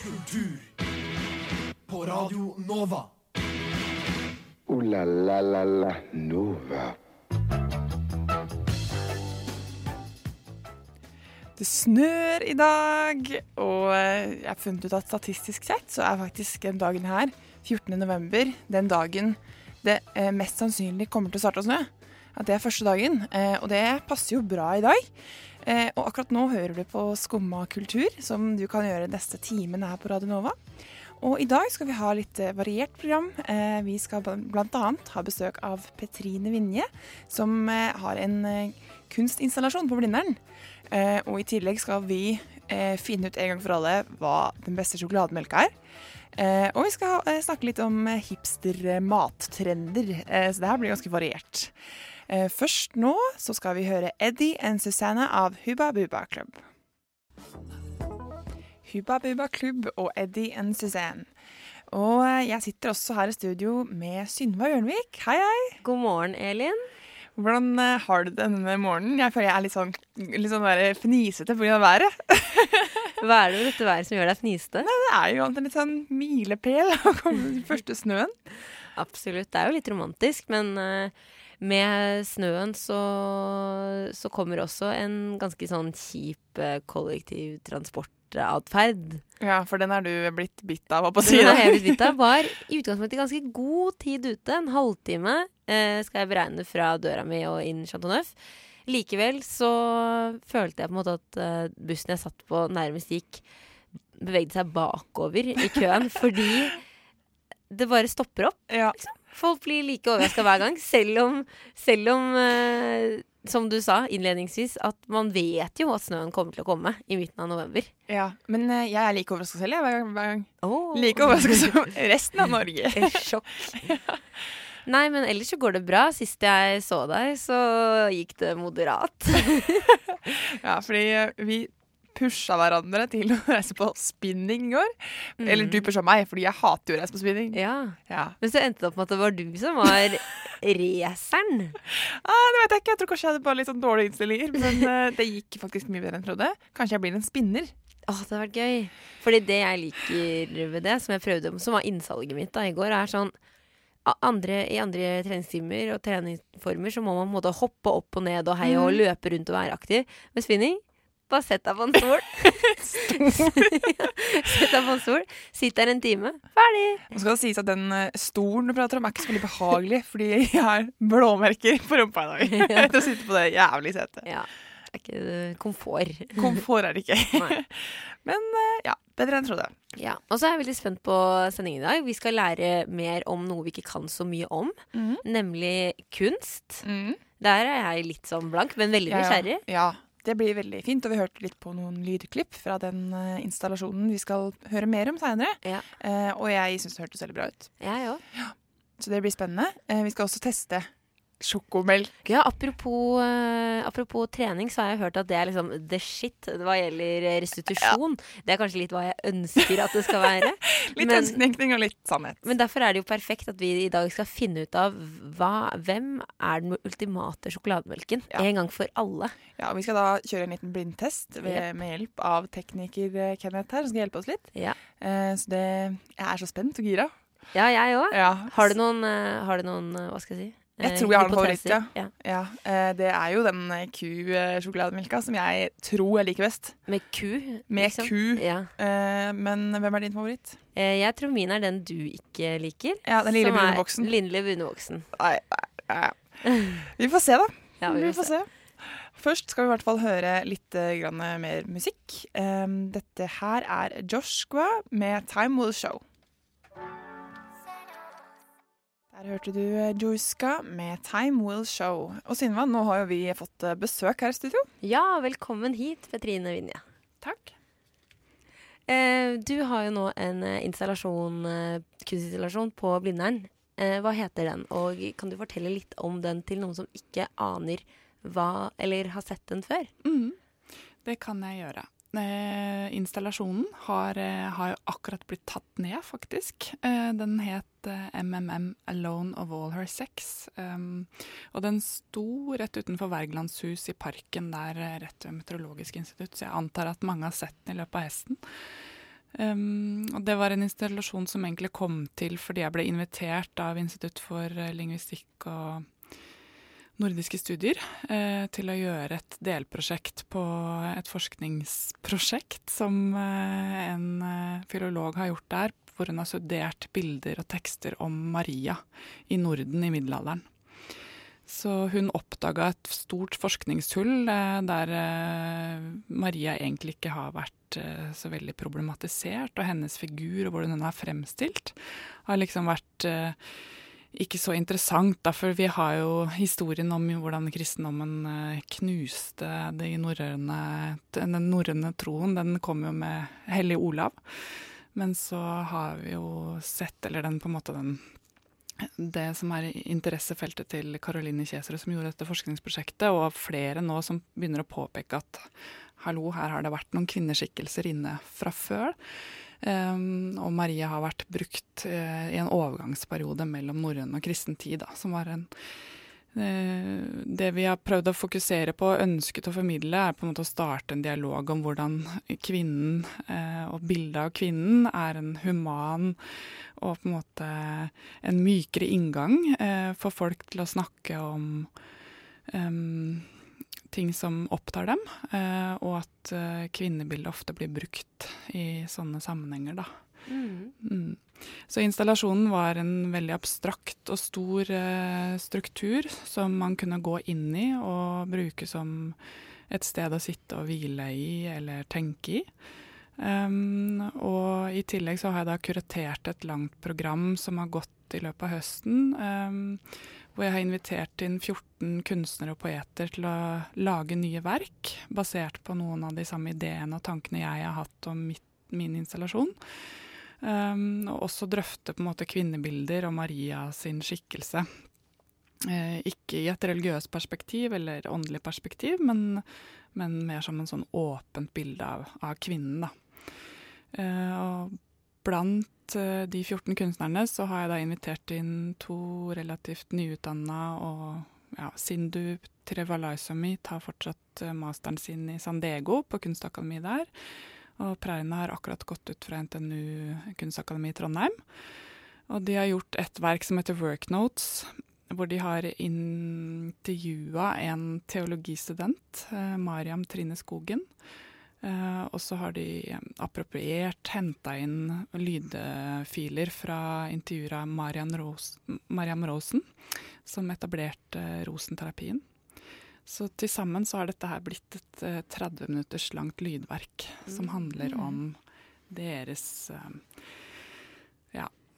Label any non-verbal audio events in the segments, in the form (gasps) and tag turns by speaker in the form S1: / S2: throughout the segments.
S1: Kultur på Radio Nova.
S2: O-la-la-la-la Nova.
S3: Det snør i dag, og jeg har funnet ut at statistisk sett så er faktisk den dagen her, 14. november, den dagen det eh, mest sannsynlig kommer til å starte å snø. At det er første dagen, eh, og det passer jo bra i dag. Eh, og akkurat nå hører du på Skumma kultur, som du kan gjøre neste timen her på Radio Nova. Og i dag skal vi ha litt eh, variert program. Eh, vi skal bl.a. ha besøk av Petrine Vinje, som eh, har en eh, kunstinstallasjon på Blindern. Eh, og i tillegg skal vi finne ut en gang for alle hva den beste sjokolademelka er. Og vi skal snakke litt om hipster-mattrender, eh, så det her blir ganske variert. Eh, først nå så skal vi høre Eddie and Susanne av Hubba Bubba Club. Hubba Bubba Club og Eddie and Suzanne. Og eh, jeg sitter også her i studio med Synva Jørnvik. Hei, hei.
S4: God morgen, Elin.
S3: Hvordan eh, har du det denne morgenen? Jeg føler jeg er litt sånn, litt sånn fnisete pga. været. (laughs)
S4: Hva er det med dette været som gjør deg fniste?
S3: Det er jo en litt sånn milepæl å komme den første snøen.
S4: Absolutt. Det er jo litt romantisk, men eh, med snøen så, så kommer også en ganske sånn kjip uh, kollektivtransportatferd.
S3: Ja, for den er du blitt bitt av, hva på å si.
S4: Den er jeg blitt bitt av. (laughs) Var i utgangspunktet ganske god tid ute. En halvtime eh, skal jeg beregne fra døra mi og inn Chateau Neuf. Likevel så følte jeg på en måte at eh, bussen jeg satt på, nærmest gikk Bevegde seg bakover i køen fordi det bare stopper opp.
S3: Ja.
S4: Folk blir like overraska hver gang, selv om, selv om uh, som du sa innledningsvis, at man vet jo at snøen kommer til å komme i midten av november.
S3: ja. Men eh, jeg er like overraska selv, jeg, hver gang. Hver gang.
S4: Oh.
S3: Like overraska som resten av Norge. (laughs)
S4: Sjokk. (laughs) Nei, men ellers så går det bra. Sist jeg så deg, så gikk det moderat. (laughs)
S3: Ja, fordi eh, vi pusha hverandre til å (laughs) reise på spinning i går. Eller du pusha meg, fordi jeg hater jo å reise på spinning.
S4: Ja.
S3: Ja.
S4: Men så endte det opp med at det var du som var (laughs) raceren.
S3: Ah, det vet jeg ikke. Jeg tror kanskje jeg hadde bare litt sånn dårlige innstillinger. Men uh, (laughs) det gikk faktisk mye bedre enn jeg trodde. Kanskje jeg blir en spinner.
S4: Åh, det hadde vært gøy. Fordi det jeg liker ved det, som jeg prøvde, som var innsalget mitt da i går, er sånn andre, I andre treningstimer og treningsformer så må man på en måte hoppe opp og ned og heie og løpe rundt og være aktiv. Med spinning bare sett deg på en stol. (laughs) sett deg på en stol, sitt der en time, ferdig.
S3: Nå skal det sies at den eh, stolen du prater om, er ikke så veldig behagelig, fordi jeg har blåmerker på rumpa i dag. (laughs)
S4: Ja.
S3: Etter å sitte på det jævlig setet.
S4: Ja. Det er ikke eh, komfort.
S3: Komfort er det ikke. (laughs) Men eh, ja, bedre enn jeg trodde.
S4: Ja. Og så er jeg veldig spent på sendingen i dag. Vi skal lære mer om noe vi ikke kan så mye om,
S3: mm.
S4: nemlig kunst.
S3: Mm.
S4: Der er jeg litt sånn blank, men veldig
S3: Ja,
S4: ja.
S3: Ja, det blir veldig fint. Og vi hørte litt på noen lydklipp fra den eh, installasjonen vi skal høre mer om seinere.
S4: Ja.
S3: og jeg syns det hørtes veldig bra ut.
S4: Jeg òg.
S3: Så det blir spennende. Eh, vi skal også teste sjokomelk.
S4: Ja, apropos, eh, apropos trening, så har jeg hørt at det er liksom the shit hva gjelder restitusjon. restitusjon. Det er kanskje litt hva jeg ønsker at det skal være. (laughs)
S3: Litt
S4: Men-
S3: ønsketenkning og litt sannhet.
S4: Men derfor er det jo perfekt at vi i dag skal finne ut av hva, hvem er den ultimate sjokolademelken.
S3: Ja.
S4: En gang for alle.
S3: Ja, og Vi skal da kjøre en liten blindtest ved,
S4: yep.
S3: med hjelp av tekniker eh, Kenneth her, som skal hjelpe oss litt.
S4: Ja,
S3: Uh, så det, jeg er så spent og gira.
S4: ja jeg òg.
S3: Ja.
S4: Har du noen, uh, har du noen eh, hva skal jeg si?
S3: Jeg
S4: Eh,
S3: tror jeg har en favoritt,
S4: ja.
S3: ja. Ja, eh, Det er jo den eh, ku-sjokolademelka som jeg tror jeg liker best.
S4: Med ku?
S3: Med
S4: liksom?
S3: ku.
S4: Ja.
S3: Eh, men hvem er din favoritt?
S4: Eh, jeg tror min er den du ikke liker.
S3: Ja, Den lille brune boksen.
S4: Lille brune boksen.
S3: Nei, nei, nei. Vi får se, da.
S4: Ja,
S3: vi får se. Først skal vi i hvert fall høre litt eh, grann mer musikk. Dette her er Joshua med 'Time Will Show'. Der hørte du Joiska med 'Time Will Show'. Og Synva, nå har jo vi fått eh, besøk her i studio.
S4: Ja, velkommen hit, Petrine Vinje.
S3: Takk.
S4: Eh, du har jo nå en eh, installasjon, eh, kunstinstallasjon på Blindern. Eh, hva heter den, og kan du fortelle litt om den til noen som ikke aner hva, eller har sett den før?
S5: Mm, Det kan jeg gjøre. Eh, installasjonen har, eh, har jo akkurat blitt tatt ned, faktisk. Eh, den het eh, MMM Alone of All Her Sex. Um, og den sto rett utenfor Wergelandshus i parken der eh, rett ved Meteorologisk institutt, så jeg antar at mange har sett den i løpet av hesten. Um, og det var en installasjon som egentlig kom til fordi jeg ble invitert av Institutt for eh, lingvistikk og nordiske studier eh, til å gjøre et delprosjekt på et forskningsprosjekt som eh, en eh, filolog har gjort der, hvor hun har studert bilder og tekster om Maria i Norden i middelalderen. Så hun oppdaga et stort forskningshull eh, der eh, Maria egentlig ikke har vært eh, så veldig problematisert, og hennes figur og hvordan hun er fremstilt, har liksom vært eh, ikke så interessant, da, for vi har jo historien om hvordan kristendommen eh, knuste de norrøne, den norrøne troen. Den kom jo med hellig Olav. Men så har vi jo sett, eller den på en måte den det som er interessefeltet til Caroline Kjesere, som gjorde dette forskningsprosjektet, og flere nå som begynner å påpeke at hallo, her har det vært noen kvinneskikkelser inne fra før. Um, og Maria har vært brukt uh, i en overgangsperiode mellom norrøn og kristen tid, som var en uh, Det vi har prøvd å fokusere på og ønsket å formidle, er på en måte å starte en dialog om hvordan kvinnen uh, og bildet av kvinnen er en human og på en måte en mykere inngang for folk til å snakke om um, ting som opptar dem, eh, og at eh, kvinnebildet ofte blir brukt i sånne sammenhenger, da.
S4: Mm.
S5: Mm. Så installasjonen var en veldig abstrakt og stor eh, struktur som man kunne gå inn i og bruke som et sted å sitte og hvile i eller tenke i. Um, og i tillegg så har jeg da kuratert et langt program som har gått i løpet av høsten. Um, hvor jeg har invitert inn 14 kunstnere og poeter til å lage nye verk, basert på noen av de samme ideene og tankene jeg har hatt om mitt, min installasjon. Um, og også drøfte på en måte kvinnebilder og Maria sin skikkelse. Uh, ikke i et religiøst perspektiv eller åndelig perspektiv, men, men mer som en sånn åpent bilde av, av kvinnen. Da. Uh, og blant uh, de 14 kunstnerne så har jeg da invitert inn to relativt nyutdanna og ja, Sindu Trevalaisami tar fortsatt uh, masteren sin i San Diego på Kunstakademiet der. Og Preina har akkurat gått ut fra NTNU Kunstakademi i Trondheim. Og de har gjort et verk som heter Worknotes, hvor de har intervjua en teologistudent, uh, Mariam Trine Skogen Uh, og så har de appropriert, henta inn lydfiler fra intervjuer av Mariam, Ros Mariam Rosen, som etablerte uh, Rosenterapien. Så til sammen så har dette her blitt et uh, 30 minutters langt lydverk mm. som handler om deres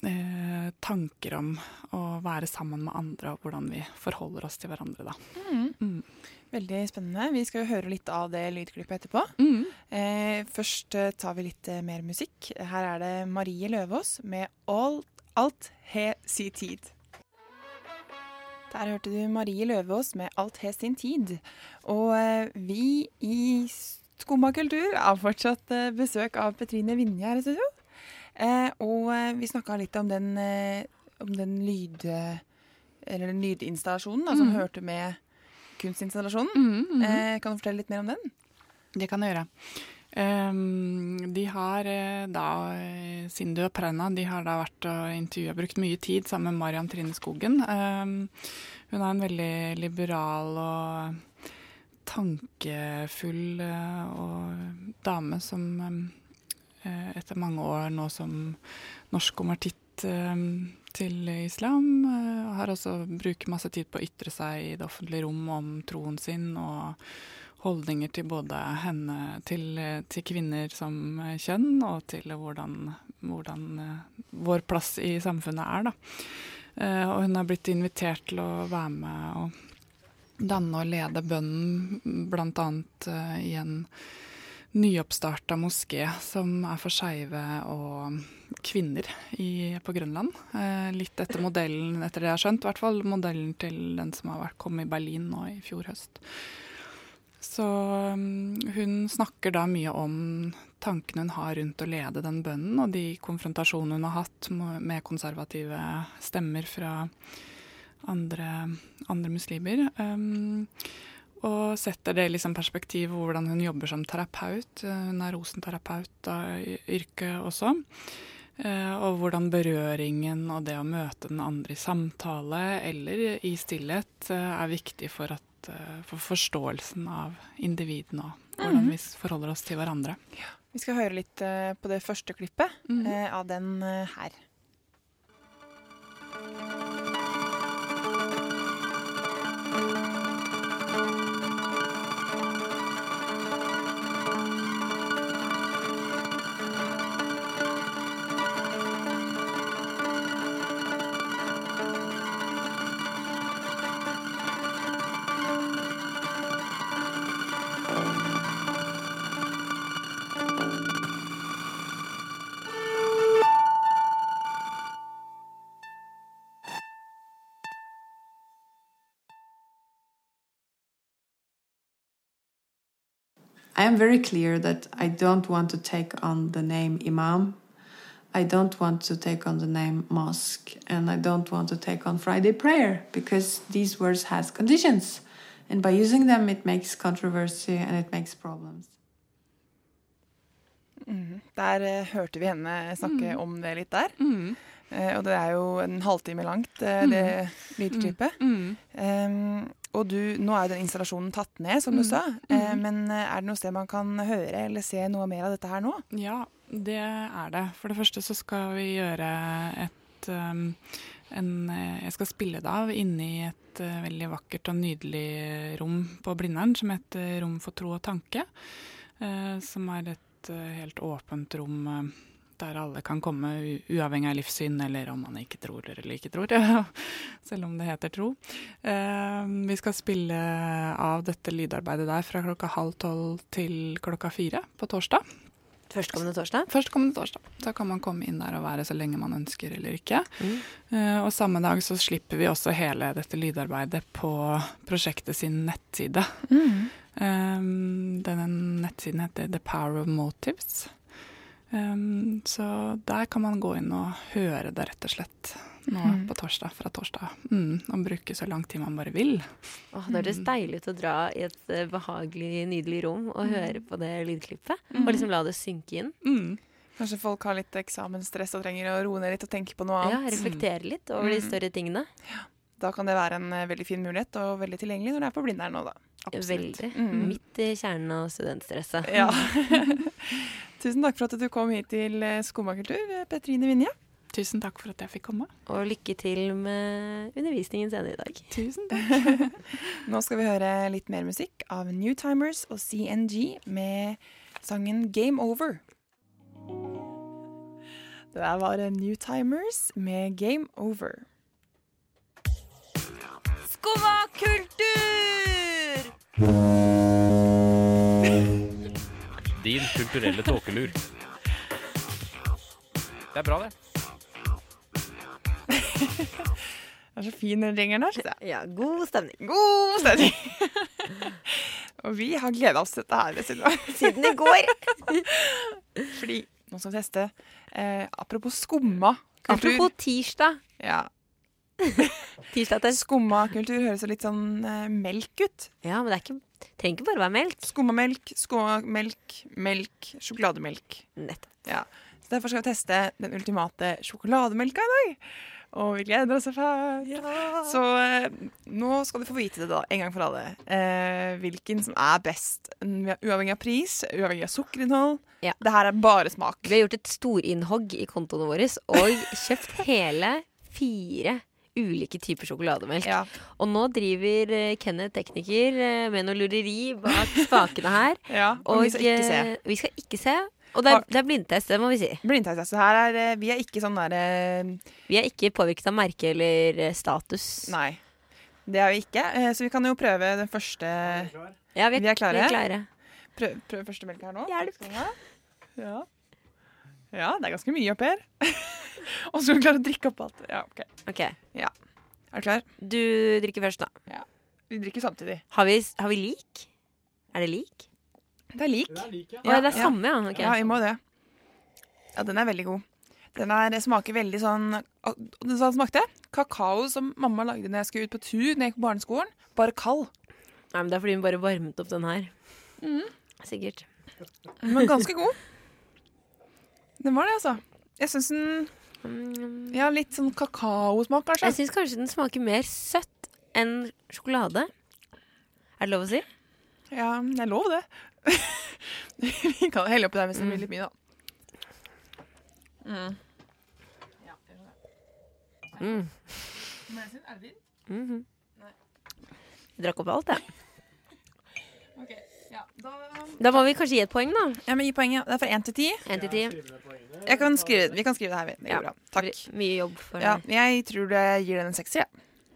S5: ja, tanker om å være sammen med andre, og hvordan vi forholder oss til hverandre, da.
S3: Mm.
S5: Mm.
S3: Veldig spennende. Vi skal jo høre litt av det lydklippet etterpå.
S5: Mm.
S3: Eh, først eh, tar vi litt eh, mer musikk. Her er det Marie Løvaas med Alt, 'Alt he si tid'. Der hørte du Marie Løvaas med 'Alt he sin tid'. Og eh, vi i Skumma kultur har fortsatt eh, besøk av Petrine Vinje her i studio. Eh, og vi snakka litt om den, om den lyd... Eller den lydinstallasjonen da, som
S5: Mm.
S3: hørte med kunstinstallasjonen.
S5: Mm, mm.
S3: Eh, kan du fortelle litt mer om den?
S5: Det kan jeg gjøre. Um, de har eh, da eh, Sindu og Prana de har da vært og intervjua brukt mye tid sammen med Mariam Trine Skogen. Um, hun er en veldig liberal og tankefull uh, og dame som um, etter mange år nå som norsk konvertitt um, til islam, Og har også brukt masse tid på å ytre seg i det offentlige rom om troen sin og holdninger til både henne, til, til kvinner som kjønn, og til hvordan, hvordan vår plass i samfunnet er. Da. Og hun har blitt invitert til å være med og danne og lede bønnen, bl.a. Uh, i en nyoppstarta moské som er for skeive og kvinner i, på Grønland. Eh, litt etter modellen, etter det jeg har skjønt, hvert fall modellen til den som har vært kommet i Berlin nå i fjor høst. Så um, hun snakker da mye om tankene hun har rundt å lede den bønnen, og de konfrontasjonene hun har hatt med konservative stemmer fra andre, andre muslimer. Um, Og setter det i liksom perspektiv hvordan hun jobber som terapeut. Eh, Hun er rosenterapeut av yrke også. Eh, Og hvordan berøringen og det å møte den andre i samtale eller i stillhet eh, er viktig for, at, for forståelsen av individene og hvordan vi forholder oss til hverandre.
S3: Vi skal høre litt på det første klippet
S5: Mhm.
S3: eh, av den her.
S6: I am very clear that I don't want to take on the name Imam. I don't want to take on the name mosque and I don't want to take on Friday prayer because these words has conditions and by using them it makes controversy and it makes problems.
S3: Der eh, hørte vi henne snakke om det litt der.
S5: Mm.
S3: Eh, og det er jo en halvtime langt, eh, det lydklippet.
S5: Mm.
S3: Um, og du, nå er jo den installasjonen tatt ned, som du
S5: Mm.
S3: sa. Eh,
S5: Mm.
S3: men eh, er det noe sted man kan høre eller se noe mer av dette her nå?
S5: Ja, det er det. For det første så skal vi gjøre et um, en, eh, Jeg skal spille det av inne i et uh, veldig vakkert og nydelig rom på Blindern som heter Rom for tro og tanke. Uh, som er et uh, helt åpent rom der alle kan komme, uavhengig av livssyn, eller om man ikke tror eller ikke tror. (laughs) Selv om det heter tro. Eh, vi skal spille av dette lydarbeidet der fra klokka halv tolv til klokka fire på torsdag.
S4: Førstkommende torsdag.
S5: Førstkommende torsdag. Da kan man komme inn der og være så lenge man ønsker eller ikke.
S4: Mm.
S5: Eh, og samme dag så slipper vi også hele dette lydarbeidet på prosjektet sin nettside. Um, denne nettsiden heter The Power of Motives. Um, så der kan man gå inn og høre det rett og slett nå
S3: mm.
S5: på torsdag, fra torsdag. Mm, og bruke så lang tid man bare vil.
S4: Åh, det hørtes deilig ut å dra i et eh, behagelig, nydelig rom og høre på det lydklippet. Og liksom la det synke inn.
S5: Mm.
S3: Kanskje folk har litt eksamensstress og trenger å roe ned litt og tenke på noe annet.
S4: Ja, reflektere litt over de
S3: Mm.
S4: større tingene.
S3: Da kan det være en eh, veldig fin mulighet, og veldig tilgjengelig når det er på Blindern nå, da.
S4: Veldig.
S3: Mm.
S4: Midt i kjernen av studentstresset.
S3: Ja. (laughs) (laughs) Tusen takk for at du kom hit til eh, Skomakultur, eh, Petrine Vinje.
S5: Tusen takk for at jeg fikk komme.
S4: Og lykke til med undervisningen senere i dag.
S5: Tusen (laughs) takk.
S3: Nå skal vi høre litt mer musikk av Newtimers og CNG med sangen Game Over. Det der var eh, Newtimers med Game Over.
S4: Skumma kultur!
S7: Kulturelle tåkelur. Det er bra, det. (laughs)
S3: Det er så fin den ringeren jeg.
S4: Ja, god stemning.
S3: God stemning! (laughs) og vi har gleda oss til dette her, Sunniva. (laughs)
S4: Siden i går.
S3: Fordi nå skal vi teste eh, Apropos skumma kultur.
S4: Apropos tirsdag.
S3: ja,
S4: Tirsdagtest.
S3: Skumma kultur høres jo litt sånn eh, melk ut.
S4: Ja, men det er ikke, trenger ikke bare være melk.
S3: Skummamelk, skummamelk, melk, sjokolademelk.
S4: Nettopp.
S3: Ja. Så derfor skal vi teste den ultimate sjokolademelka i dag. Og vi gleder oss så fælt. Så eh, nå skal du få vite det, da, en gang for alle. Eh, hvilken som er best. Uavhengig av pris, uavhengig av sukkerinnhold.
S4: Ja.
S3: Det her er bare smak.
S4: Vi har gjort et storinnhogg i kontoene våre og kjøpt hele fire ulike typer sjokolademelk.
S3: Ja.
S4: Og nå driver eh, Kenneth tekniker eh, med noe lureri bak spakene her. (laughs)
S3: ja og, vi skal ikke se.
S4: eh, vi skal ikke se. Og det er, det er blindtest, det må vi si.
S3: Blindtest. altså her er, vi er ikke sånn derre
S4: Vi er ikke påvirket av merke eller status.
S3: Nei. Det er vi ikke. Så vi kan jo prøve den første
S4: Ja, vi er,
S3: Vi er klare?
S4: Vi er klare.
S3: Prøv, prøv første melk her nå.
S4: Hjelp.
S3: Ja. Ja, det er ganske mye opp her. (laughs) Og så skal hun klare å drikke opp alt. Ja, ok.
S4: Ok,
S3: Er du klar?
S4: Du drikker først, da.
S3: Vi drikker samtidig.
S4: Har vi, har vi lik? Er det lik?
S3: Det er lik.
S4: Å ja, det er samme, ja. ok.
S3: Ja, vi må det. Ja, den er veldig god. Den er, smaker veldig sånn og Den sa den smakte kakao som mamma lagde når jeg skulle ut på tur når jeg gikk på barneskolen. Bare kald.
S4: Nei, men Det er fordi hun bare varmet opp den her.
S3: Mhm.
S4: Sikkert.
S3: Men ganske god. Den var det, altså. Jeg syns den
S4: Mm.
S3: Ja, litt sånn kakaosmak,
S4: Jeg
S3: kanskje.
S4: syns kanskje den smaker mer søtt enn sjokolade. Er det lov å si?
S3: Ja, det er lov, det. (laughs) Vi kan helle oppi der hvis det blir litt mye, da. Mm.
S4: Mm. Mhm. Jeg drakk opp alt, jeg.
S3: Ja, da
S4: Da må vi kanskje gi et poeng, da.
S3: Ja, men Gi poenget. Det er fra én til ti.
S4: Én til ti.
S3: Jeg kan skrive, vi kan skrive det her. Det
S4: Ja.
S3: går bra. Takk.
S4: Mye jobb for
S3: Ja, jeg tror det gir den en sekser. Ja.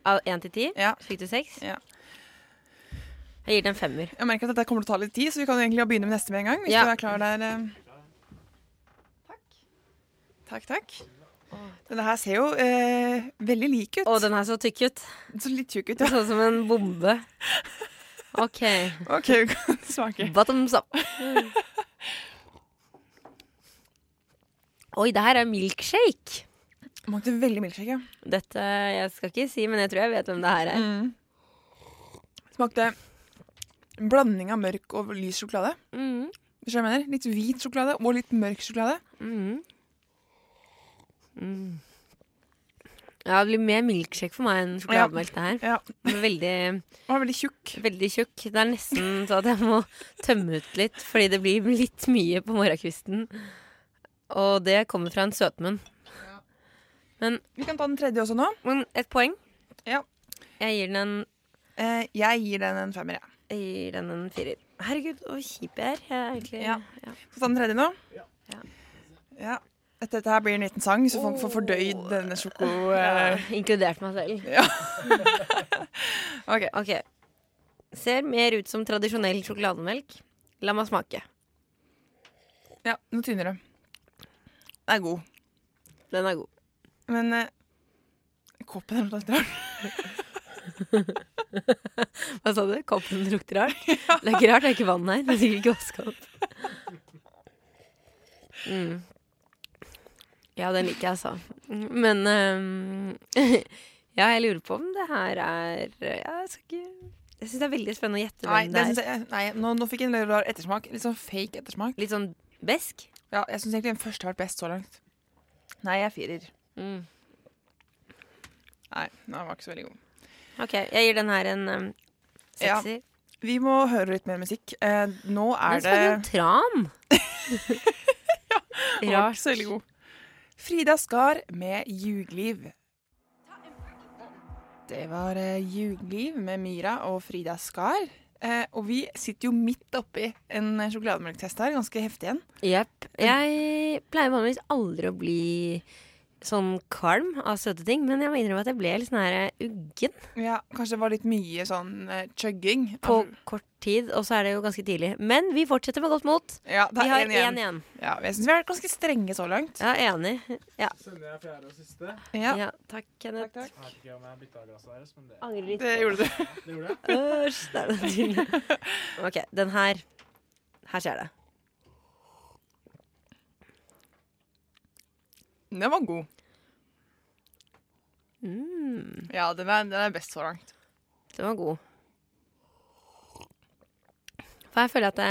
S4: Av én til ti
S3: Ja.
S4: fikk du seks.
S3: Ja.
S4: Jeg gir den en femmer.
S3: Jeg merker at dette kommer til å ta litt tid, så vi kan egentlig begynne med neste med en gang. Hvis
S4: Ja.
S3: du er klar der. eh. Takk. Takk, takk. Denne her ser jo eh, veldig lik ut.
S4: Å, den er så tykk ut.
S3: Så litt tjukk ut, ja.
S4: Sånn som en bombe. (laughs) OK.
S3: OK, vi kan smake.
S4: Bottoms up. Oi, det her er milkshake.
S3: Smakte veldig milkshake, ja.
S4: Dette Jeg skal ikke si, men jeg tror jeg vet hvem det her er.
S3: Mm. Smakte en blanding av mørk og lys sjokolade.
S4: Mm.
S3: Du hva jeg mener? Litt hvit sjokolade og litt mørk sjokolade.
S4: Mm. Mm. Ja, det blir mer milkshake for meg enn sjokolademelk, det her.
S3: Ja,
S4: Den er Veldig,
S3: Den veldig tjukk.
S4: veldig tjukk. Det er nesten så at jeg må tømme ut litt, fordi det blir litt mye på morgenkvisten. Og det kommer fra en søtmunn.
S3: Vi kan ta den tredje også nå.
S4: Men et poeng.
S3: Ja.
S4: Jeg gir den en,
S3: Eh, jeg gir den en femmer, jeg.
S4: jeg gir den en firer. Herregud, så kjip jeg er. Jeg er egentlig,
S3: Ja.
S4: ja.
S3: Skal vi ta den tredje nå?
S4: Ja.
S3: Ja. Etter dette her blir en liten sang, så folk får fordøyd denne sjoko...
S4: Ja,
S3: Eh.
S4: inkludert meg selv.
S3: Ja. (laughs) OK.
S4: Ok. Ser mer ut som tradisjonell sjokolademelk. La meg smake.
S3: Ja, noe tynner det. Den er god.
S4: Den er god.
S3: Men eh, koppen er noe litt rart. (laughs)
S4: Hva sa du? Koppen lukter rart? (laughs) Det er ikke rart, det er ikke vann her. Det er sikkert ikke vaska opp. Mm. Ja, den liker jeg, altså. Men um, (laughs) Ja, jeg lurer på om det her er ja, Jeg skal ikke Jeg syns det er veldig spennende å gjette hvem
S3: det
S4: det er.
S3: jeg, nei nå, nå fikk jeg en rar ettersmak. Litt sånn fake ettersmak.
S4: Litt sånn besk.
S3: Ja, jeg syns egentlig den første har vært best så langt. Nei, jeg er firer.
S4: Mm.
S3: Nei, den var ikke så veldig god.
S4: OK, jeg gir den her en um,
S3: Ja. Vi må høre litt mer musikk. Eh, nå er det
S4: Den
S3: det
S4: smaker jo tran. (laughs)
S3: Den var ikke så veldig god. Frida Skar med 'Jugliv'. Det var eh, 'Jugliv' med Myra og Frida Skar. Eh, og vi sitter jo midt oppi en sjokolademelktest her, ganske heftig en.
S4: Jepp. Jeg pleier vanligvis aldri å bli sånn kvalm av søte ting, men jeg må innrømme at jeg ble litt sånn her uggen
S3: Ja, Kanskje det var litt mye sånn uh, chugging.
S4: på
S3: Altså,
S4: kort tid, og så er det jo ganske tidlig. Men vi fortsetter med godt mot.
S3: ja, det
S4: Vi
S3: er
S4: har
S3: en
S4: én
S3: igjen.
S4: igjen.
S3: Ja, jeg syns vi er ganske strenge så langt.
S4: Ja, enig. Ja,
S8: Sender jeg fjerde og siste?
S3: Ja,
S4: ja takk, Kenneth.
S3: takk, takk.
S8: Jeg vet ikke om jeg bytta glass deres, men det,
S4: Angrer litt.
S3: Det gjorde du.
S8: det gjorde jeg.
S4: Æsj, det er det. (laughs) OK, den her. Her skjer det.
S3: Den var god.
S4: Mm,
S3: Ja, den er, den er best så langt.
S4: den var god. For jeg føler at det,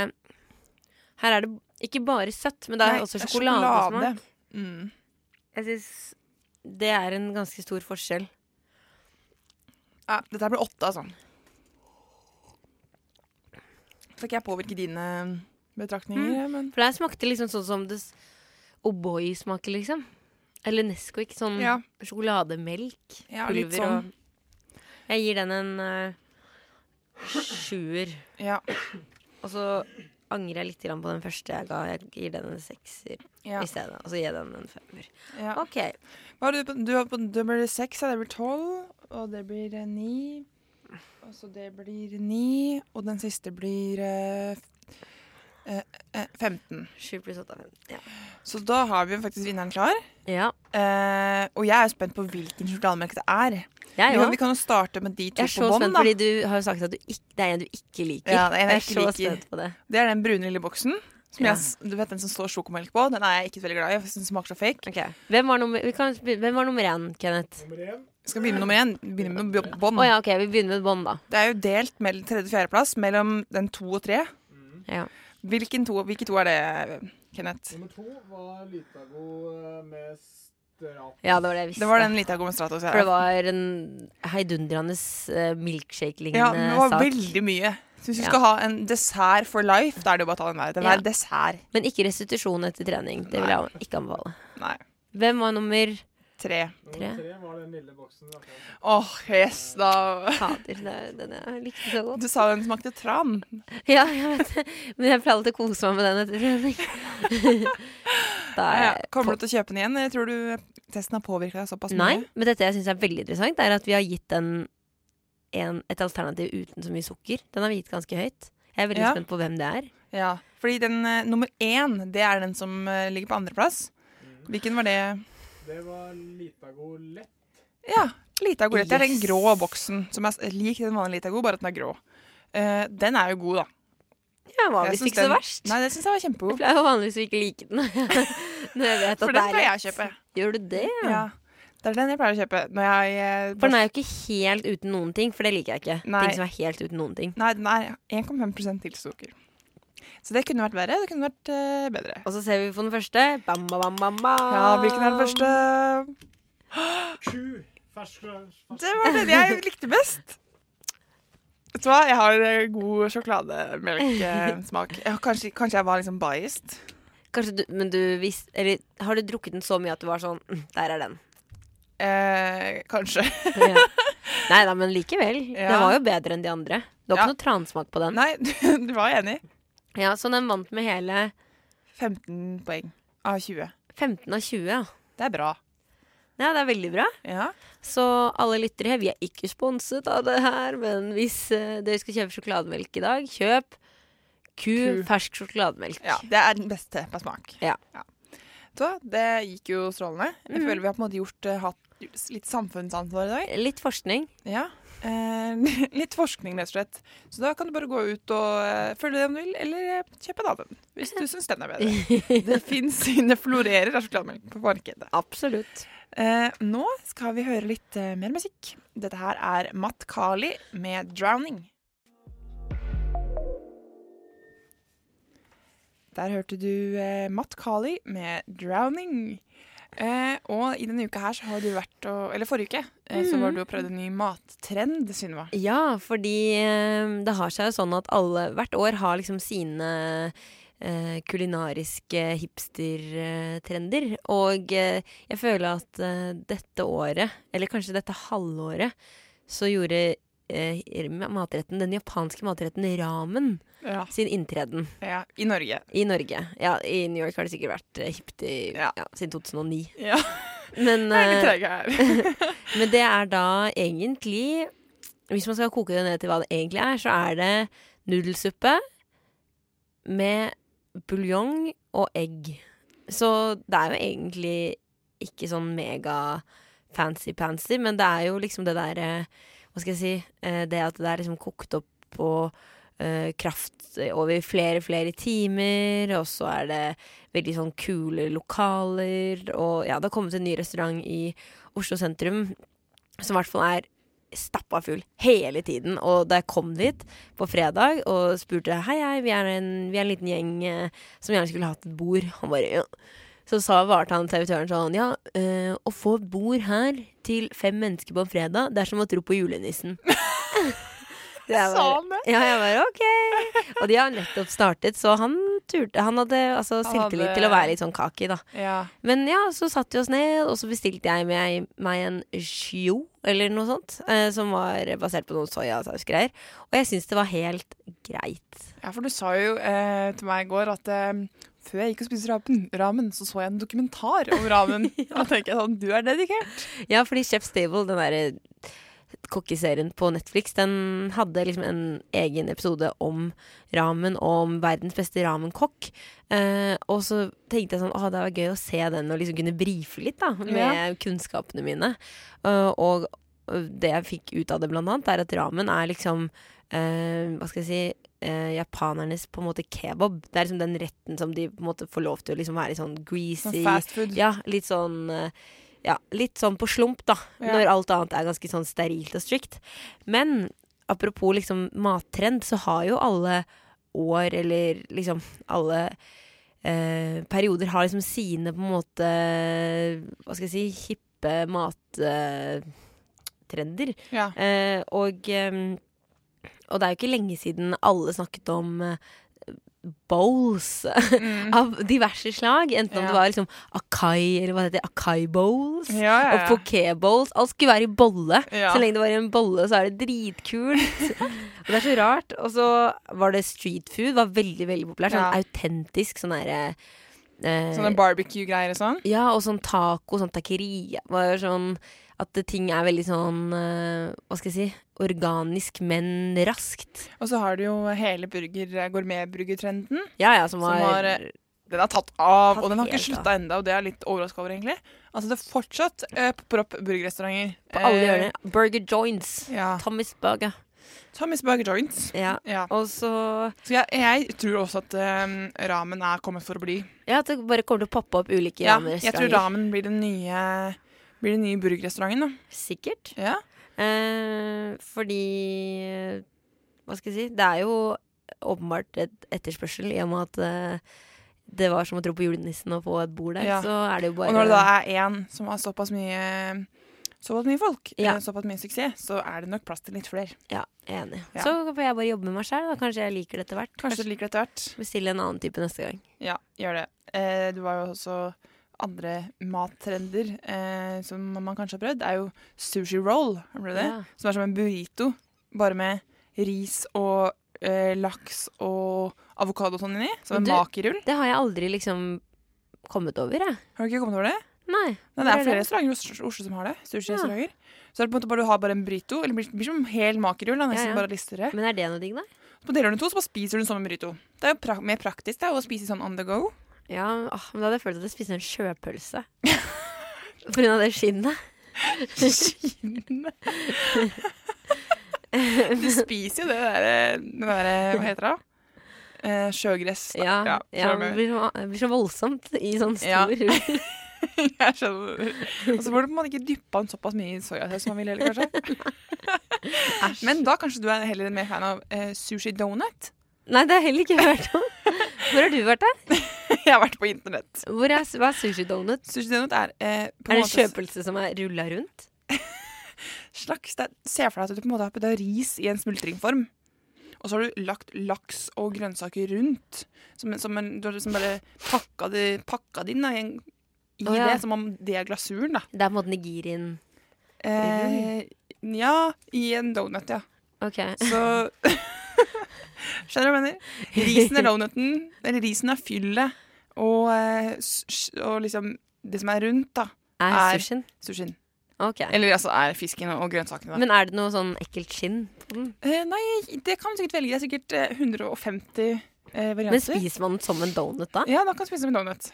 S4: her er det ikke bare søtt, men det er
S3: Nei,
S4: også sjokoladesmak.
S3: sjokolade. Mm.
S4: Jeg syns det er en ganske stor forskjell.
S3: Ja, dette blir åtte, altså. Skal ikke jeg påvirke dine betraktninger, men
S4: For det smakte liksom sånn som det O'boy smaker, liksom. Eller Nesquik. Sånn
S3: ja,
S4: sjokolademelk.
S3: ja litt
S4: Pulver
S3: sånn.
S4: og Jeg gir den en uh, sjuer.
S3: Ja,
S4: Og så angrer jeg litt grann på den første jeg ga. Jeg gir den en sekser
S3: ja,
S4: i stedet. Og så gir jeg den en femmer.
S3: ja.
S4: OK.
S3: Hva har du på? Du har på det blir seks, ja, det blir tolv, og det blir eh, ni. Og så det blir ni, og den siste blir eh, eh, eh, 15.
S4: 7 pluss 8 er fem. Ja.
S3: Så da har vi jo faktisk vinneren klar.
S4: ja.
S3: Eh, og jeg er spent på hvilken sjokolademelk det er.
S4: Ja,
S3: Vi kan, vi kan jo starte med de to
S4: Jeg er så
S3: bånn,
S4: spent, fordi du har jo sagt at du ikke, det er en du ikke liker.
S3: Ja, det er en jeg
S4: jeg er
S3: ikke
S4: så
S3: liker.
S4: spent på det.
S3: Det er den brune lille boksen. Som
S4: Ja.
S3: jeg, du vet den som står sjokomelk på? Den er jeg ikke veldig glad i. Jeg synes den smaker så fake.
S4: Okay. Hvem var nummer, vi kan, hvem var nummer én, Kenneth?
S8: Nummer én.
S3: Skal vi begynne med nummer én? Begynne med bånd.
S4: Å ja, ok, vi begynner med bånd, da.
S3: Det er jo delt mellom tredje- og fjerdeplass mellom den to og tre.
S4: Ja.
S3: Hvilken to, hvilke to er det, Kenneth?
S8: Nummer to var Litago eh, med Stratos.
S4: ja, det var det jeg visste.
S3: Det var den Litago med Stratos.
S4: For det var en heidundrende uh, milkshake-lignende
S3: Ja, det var
S4: sak.
S3: veldig mye. Så hvis du
S4: Ja.
S3: skal ha en dessert for life, da er det jo bare å ta den der. Den
S4: Ja.
S3: er dessert.
S4: Men ikke restitusjon etter trening. Det vil jeg ikke anbefale.
S3: Nei.
S4: Hvem var nummer
S3: Tre.
S4: Tre.
S8: Nummer tre var den lille boksen. Åh,
S3: Åh, yes, da
S4: Fader, den jeg likte så godt.
S3: Du sa den smakte tran.
S4: Ja, jeg vet det. Men jeg pleier alltid å kose meg med den etter trening. (laughs)
S3: Ja, kommer du til å kjøpe den igjen? Jeg tror du testen har påvirka deg såpass mye.
S4: Nei, men dette jeg syns er veldig interessant, er at vi har gitt den en, et alternativ uten så mye sukker. Den har vi gitt ganske høyt. Jeg er veldig
S3: Ja.
S4: spent på hvem det er.
S3: Ja, fordi den uh, nummer én, det er den som uh, ligger på andreplass. Hvilken var det?
S8: Det var Litago lett.
S3: Ja, Litago. Det er den grå boksen som er lik den vanlige Litago, bare at den er grå. Eh, den er jo god, da.
S4: Ja, var visst ikke så verst.
S3: Nei, det syns jeg var kjempegod.
S4: Jeg pleier vanligvis ikke like den. (laughs) Når jeg vet at
S3: For
S4: det
S3: den
S4: er
S3: pleier jeg å kjøpe.
S4: Gjør du det?
S3: Ja. Det er den jeg pleier å kjøpe når jeg eh,
S4: For den er jo ikke helt uten noen ting, for det liker jeg ikke.
S3: Nei.
S4: Ting som er helt uten noen ting.
S3: Nei, den er 1,5% til sukker. Så det kunne vært verre. Det kunne vært uh, bedre.
S4: Og så ser vi på den første. Bam, bam, bam, bam.
S3: Ja, hvilken er den første?
S8: Fersk.
S3: Det var den jeg likte best. Vet du hva, jeg har eh, god sjokolademelksmak. Kanskje, kanskje jeg var liksom biased.
S4: Kanskje du, men du visste Eller har du drukket den så mye at du var sånn mm, Der er den.
S3: Eh, kanskje.
S4: Ja. Nei da, men likevel.
S3: Ja.
S4: Den var jo bedre enn de andre. Du har
S3: Ja.
S4: ikke noe transmak på den.
S3: Nei, (laughs) du, du var enig.
S4: Ja, Så den vant med hele
S3: 15 poeng av 20.
S4: 15 av 20, ja.
S3: Det er bra.
S4: Ja, det er veldig bra.
S3: Ja.
S4: Så alle lyttere, vi er ikke sponset av det her, men hvis uh, dere skal kjøpe sjokolademelk i dag, kjøp ku,
S3: ku.
S4: fersk sjokolademelk.
S3: ja. Det er den beste på smak.
S4: Ja.
S3: ja. Så det gikk jo strålende. Jeg
S4: mm.
S3: føler vi har på en måte gjort, uh, hatt litt samfunnsansvar i dag.
S4: Litt forskning.
S3: Ja. Eh, (laughs) litt forskning, rett og slett. Så da kan du bare gå ut og eh, følge om du vil, eller eh, kjøpe en annen hvis du syns den er bedre. (laughs) Det fins, det florerer av sjokolademelk på markedet.
S4: Absolutt.
S3: Eh, nå skal vi høre litt eh, mer musikk. Dette her er Matt Kali med 'Drowning'. Der hørte du Matt Kali med 'Drowning'. Eh, og i denne uka her så har du vært og Eller forrige uke eh, så var du og prøvde en ny mattrend, Sunniva.
S4: Ja, fordi eh, det har seg jo sånn at alle hvert år har liksom sine eh, kulinariske hipstertrender. Og eh, jeg føler at eh, dette året, eller kanskje dette halvåret, så gjorde matretten, den japanske matretten ramen
S3: Ja.
S4: sin inntreden
S3: ja. I Norge.
S4: i Norge. Ja, i New York har det sikkert vært eh, hipt i,
S3: Ja.
S4: ja, siden 2009.
S3: Ja,
S4: Men,
S3: jeg er litt
S4: eh,
S3: treg her. (laughs)
S4: men det er da egentlig Hvis man skal koke det ned til hva det egentlig er, så er det nudelsuppe med buljong og egg. Så det er jo egentlig ikke sånn mega fancy-pansy, men det er jo liksom det derre Hva skal jeg si eh, Det at det er liksom kokt opp på eh, kraft over flere, flere timer, og så er det veldig sånn kule lokaler, og ja, det har kommet en ny restaurant i Oslo sentrum som i hvert fall er stappa full hele tiden. Og da jeg kom dit på fredag og spurte hei, hei, vi er en, vi er en liten gjeng eh, som gjerne skulle hatt et bord, han bare ja. Så sa varte han servitøren sånn Ja, øh, å få bord her til fem mennesker på en fredag, det er som å tro på julenissen. (laughs)
S3: Sa han det?
S4: Ja, jeg bare OK. Og de har nettopp startet, så han turte Han hadde altså selvtillit
S3: hadde-
S4: til å være litt sånn kaki, da.
S3: Ja.
S4: Men ja, så satte vi oss ned, og så bestilte jeg meg, meg en shio, eller noe sånt, eh, som var basert på noen soyasausgreier. Og jeg syns det var helt greit.
S3: ja, for du sa jo eh, til meg i går at eh, før jeg gikk og spiste ramen, ramen, så så jeg en dokumentar om ramen. (laughs) Da tenker jeg sånn, du er dedikert.
S4: Ja, fordi Chef Stable, den derre kokkeserien på Netflix, den hadde liksom en egen episode om ramen, og om verdens beste ramenkokk. Eh, og så tenkte jeg sånn, å, det var gøy å se den og liksom kunne brife litt da, med
S3: Ja.
S4: kunnskapene mine. Uh, og det jeg fikk ut av det blant annet, er at ramen er liksom eh, hva skal jeg si eh, japanernes på en måte kebab. Det er liksom den retten som de på en måte får lov til å liksom være sånn greasy.
S3: Sånn fast food.
S4: Ja, litt sånn eh, Ja, litt sånn på slump, da.
S3: Ja.
S4: Når alt annet er ganske sånn sterilt og strict. Men apropos liksom mattrend, så har jo alle år, eller liksom alle eh, perioder, har liksom sine på en måte Hva skal jeg si hippe mattrender.
S3: Ja.
S4: Eh, og, ehm, og det er jo ikke lenge siden alle snakket om eh, bowls
S3: Mm. (laughs)
S4: av diverse slag. Enten om det var liksom Akai, eller hva det heter, Akai bowls.
S3: Ja, ja,
S4: Og
S3: ja.
S4: poké-bowls. Alt skulle være i bolle.
S3: Ja.
S4: Så lenge det var i en bolle, så er det dritkult. (laughs) og det er så rart. Og så var det street food. Var veldig, veldig populært. Sånn
S3: Ja.
S4: autentisk sånn derre eh,
S3: Sånne barbecue-greier og sånn.
S4: ja, og sånn taco, sånn taqueria. Var sånn at ting er veldig sånn eh, Hva skal jeg si Organisk, men raskt.
S3: Og så har du jo hele burger, gourmetburgertrenden.
S4: Ja, ja, som
S3: Som har, eh, Den har tatt av,
S4: Tatt
S3: og den har ikke slutta ennå, og det er jeg litt overraska over, egentlig. Altså, det er fortsatt eh, popper opp burgerrestauranter.
S4: på alle
S3: Eh.
S4: Burger joints.
S3: Ja.
S4: Tommy's Burger.
S3: Tommy's Burger Joints.
S4: Ja.
S3: Ja.
S4: Og så
S3: Så jeg, jeg tror også at eh, ramen er kommet for å bli.
S4: Ja, at det bare kommer til å poppe opp ulike
S3: Ja, jeg tror ramen blir den nye Blir den ny burgerrestauranten, da.
S4: Sikkert.
S3: Ja.
S4: Eh, fordi Hva skal jeg si? Det er jo åpenbart et etterspørsel i og med at eh, det var som å tro på julenissen og få et bord der.
S3: Ja.
S4: Så er det jo bare
S3: Og når det da er én som har såpass mye Såpass mye folk,
S4: Ja.
S3: såpass mye suksess, så er det nok plass til litt flere.
S4: Ja, jeg er enig.
S3: Ja.
S4: Så får jeg bare jobbe med meg sjøl. Kanskje jeg liker det etter hvert.
S3: Kanskje du liker det etter hvert.
S4: bestille en annen type neste gang.
S3: Ja, gjør det. Eh, du var jo også andre mattrender eh, som man kanskje har prøvd. Er jo sushi roll, har det?
S4: Ja.
S3: Som er som en burrito, bare med ris og eh, laks og avokado og sånn inni. Som en
S4: Du-
S3: makerull.
S4: Det har jeg aldri liksom kommet over, jeg.
S3: Har du ikke kommet over det?
S4: Nei.
S3: Nei, det er flere restauranter i Oslo, som har det. Sushi-restauranter. Så er det på en måte bare du har bare en burrito, eller det blir, som hel makerull, da, nesten
S4: Ja, ja.
S3: bare lister det.
S4: Men er det noe digg, da?
S3: Så deler du den to, så bare spiser du den som en burrito. Det er jo pra mer praktisk det, å spise sånn on the go.
S4: Ja, åh, men da hadde jeg følt at jeg spiste en sjøpølse. (laughs) På grunn av det skinnet.
S3: Skinnet (laughs) Du spiser jo det derre der, Hva heter det? Eh, sjøgress. da.
S4: Ja, ja, det, blir så, det blir så voldsomt i sånn
S3: Ja.
S4: stor (laughs)
S3: Jeg skjønner. Og så får du på en måte ikke dyppa den såpass mye i soyasaus som man vil heller, kanskje. Men da kanskje du er heller mer fan av eh, sushi donut?
S4: Nei, det har jeg heller ikke hørt om. Hvor har du vært der? (laughs)
S3: Jeg har vært på internett.
S4: Hvor er, hva er sushi donut?
S3: Sushi donut er eh, på
S4: Er det
S3: en
S4: kjøpelse som er rulla rundt? (laughs)
S3: slags det Se for deg at du på en måte har putta ris i en smultringform. Og så har du lagt laks og grønnsaker rundt. Som, som en, du har liksom bare pakka det, pakka det inn da, i, en, i
S4: oh, ja.
S3: det, som om det er glasuren, da.
S4: Det er på en måte nigirien.
S3: Eh, ja, i en donut, ja.
S4: Ok.
S3: Så (laughs) Skjønner du hva jeg mener? Risen er donuten, eller risen er fyllet, og, eh, og liksom det som er rundt, da,
S4: Er
S3: Er-
S4: sushien?
S3: sushien.
S4: Okay.
S3: Eller altså er fisken og grønnsakene, da.
S4: Men er det noe sånn ekkelt skinn på den?
S3: Eh, nei, det kan du sikkert velge. Det er sikkert eh, 150 eh, varianter.
S4: Men spiser man den som en donut da?
S3: Ja, da kan du spise som en donut.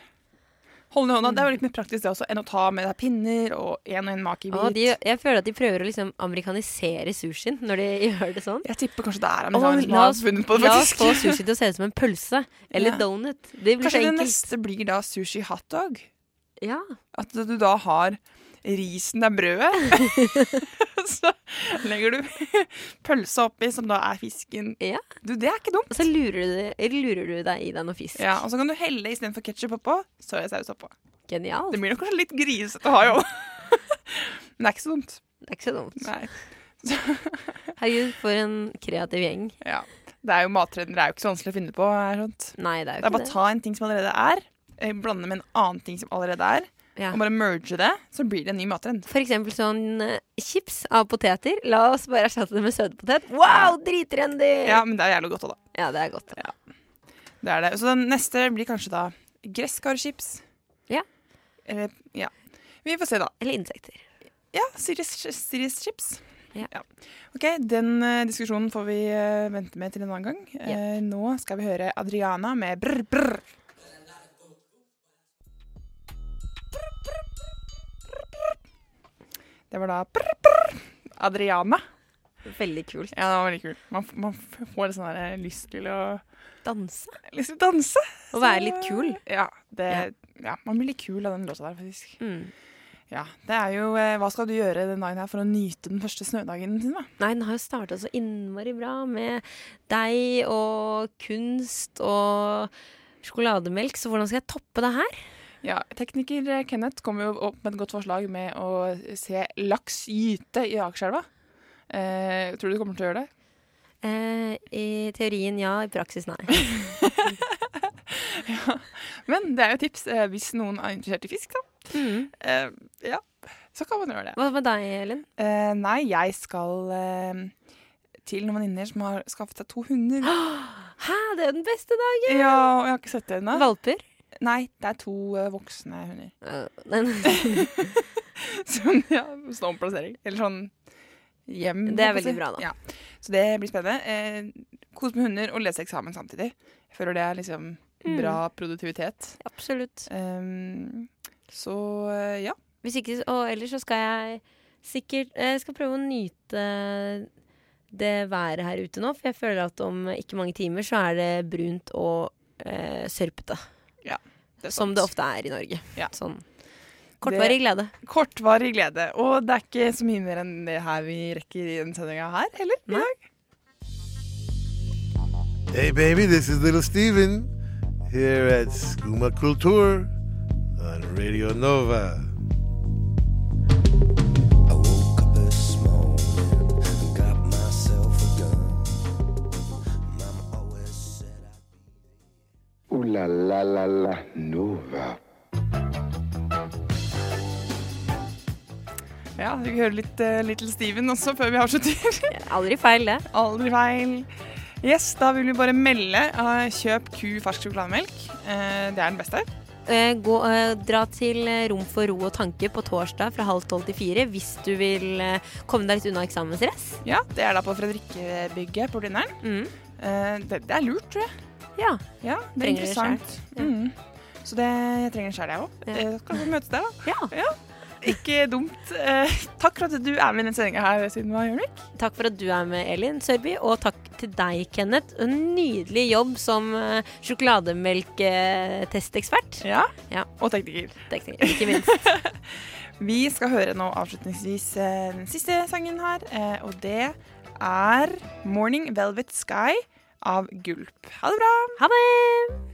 S3: Hold den i hånda. Det er jo litt mer praktisk det også enn å ta med deg pinner og en og en makibit.
S4: Å, jeg føler at de prøver å liksom amerikanisere sushien når de (laughs) gjør det sånn.
S3: Jeg tipper kanskje det er amerikanerne som har funnet på det, faktisk.
S4: La oss få sushi til å se ut som en pølse. Eller
S3: Ja.
S4: donut. Det blir
S3: Kanskje
S4: så
S3: det neste blir da sushi hotdog?
S4: Ja.
S3: At du da har risen er brødet. (laughs) (laughs) så legger du (laughs) pølsa oppi, som da er fisken.
S4: Ja.
S3: Du, det er ikke dumt.
S4: Og så lurer du, eller lurer du deg i deg noe fisk.
S3: Ja, Og så kan du helle istedenfor ketsjup oppå, soyasaus oppå.
S4: Genialt.
S3: Det blir nok kanskje litt grisete å ha, jo. Men det er ikke så dumt.
S4: Det er ikke så dumt.
S3: Nei.
S4: Herregud, for en kreativ gjeng.
S3: Ja. Det er jo Mattrender er jo ikke så vanskelig å finne på. Er sånt.
S4: Nei, det er
S3: Det er
S4: ikke
S3: bare å ta en ting som allerede er, eh, blande med en annen ting som allerede er,
S4: Ja.
S3: og bare merge det, så blir det en ny mattrend.
S4: For eksempel sånn eh, chips av poteter. La oss bare erstatte det med søtpotet. Wow, dritrendy!
S3: Ja, men det er jævlig godt òg, da.
S4: Ja, det er godt.
S3: Det er det. Så den neste blir kanskje da gresskarchips.
S4: Ja.
S3: Eller, ja. Vi får se, da.
S4: Eller insekter.
S3: Ja, Sirius chips.
S4: Ja.
S3: Ok, Den uh, diskusjonen får vi uh, vente med til en annen gang. Eh, nå skal vi høre Adriana med brr, brr. Det var da prr, prr, Adriana.
S4: Veldig kult.
S3: Ja, det var veldig kult. Man, man får sånn der lyst til å
S4: Danse.
S3: lyst til å danse.
S4: Og være litt kul.
S3: Ja, det, ja. man blir litt kul av den låta der, faktisk.
S4: Mm.
S3: Ja, det er jo eh, Hva skal du gjøre den dagen her for å nyte den første snødagen sin, da?
S4: Nei, den har jo starta så innmari bra med deg og kunst og sjokolademelk, så hvordan skal jeg toppe det her?
S3: Ja, Tekniker eh, Kenneth kom jo opp med et godt forslag med å se laks gyte i Akerselva. Eh, tror du du kommer til å gjøre det?
S4: Eh, I teorien ja, i praksis nei. (laughs)
S3: Men det er jo tips eh, hvis noen er interessert i fisk, da.
S4: Mm.
S3: Eh, ja, så kan man gjøre det.
S4: Hva med deg, Elin?
S3: Eh, nei, jeg skal til noen venninner som har skaffet seg to hunder. (gasps)
S4: Hæ, det er jo den beste dagen!
S3: Ja, og jeg har ikke sett det ennå.
S4: Valper?
S3: Nei, det er to eh, voksne hunder. (laughs)
S4: Uh, nei,
S3: Sånn, (laughs) ja, sånn omplassering. Eller sånn hjem.
S4: Det er veldig bra, da.
S3: Ja. Så det blir spennende. Eh, kos med hunder og lese eksamen samtidig. Jeg føler det er liksom
S4: Mm.
S3: bra produktivitet.
S4: absolutt.
S3: Um, så eh, ja.
S4: Hvis ikke, og ellers så skal jeg sikkert Jeg skal prøve å nyte det været her ute nå, for jeg føler at om ikke mange timer så er det brunt og eh, sørpete.
S3: Det
S4: Som det ofte er i Norge.
S3: Ja.
S4: Sånn kortvarig glede.
S3: Kortvarig glede. Og det er ikke så mye mer enn det her vi rekker i denne sendinga her, heller. i dag.
S9: Hey, baby, this is little Steven here at Skuma Kultur on Radio Nova.
S2: La la la la Nova.
S3: Ja, vi hører litt uh, Little Steven også før vi avslutter. (laughs)
S4: Aldri feil, det.
S3: Aldri feil. Yes, da vil vi bare melde. Uh, kjøp ku fersk sjokolademelk. Uh, det er den beste.
S4: Eh, gå, eh, dra til eh, Rom for ro og tanke på torsdag fra halv tolv til fire hvis du vil eh, komme deg litt unna eksamensstress.
S3: Ja, Det er da på Fredrikke-bygget på Blindern.
S4: Mm.
S3: Eh, det, det er lurt, tror jeg.
S4: Ja.
S3: Ja, det er interessant. Mm. Så det, jeg trenger en sjel, jeg òg.
S4: Ja.
S3: Kan vi møtes der, da?
S4: ja.
S3: Ikke dumt. Eh, takk for at du er med i denne sendinga her, Sunniva Hjørnevik.
S4: Takk for at du er med, Elin Sørby, og takk til deg, Kenneth. En nydelig jobb som uh, sjokolademelktestekspert.
S3: Ja.
S4: Ja.
S3: Og tekniker.
S4: Tekniker, Ikke minst. (laughs)
S3: Vi skal høre nå avslutningsvis eh, den siste sangen her, eh, og det er 'Morning Velvet Sky' av Gulp. Ha det bra!
S4: Ha det!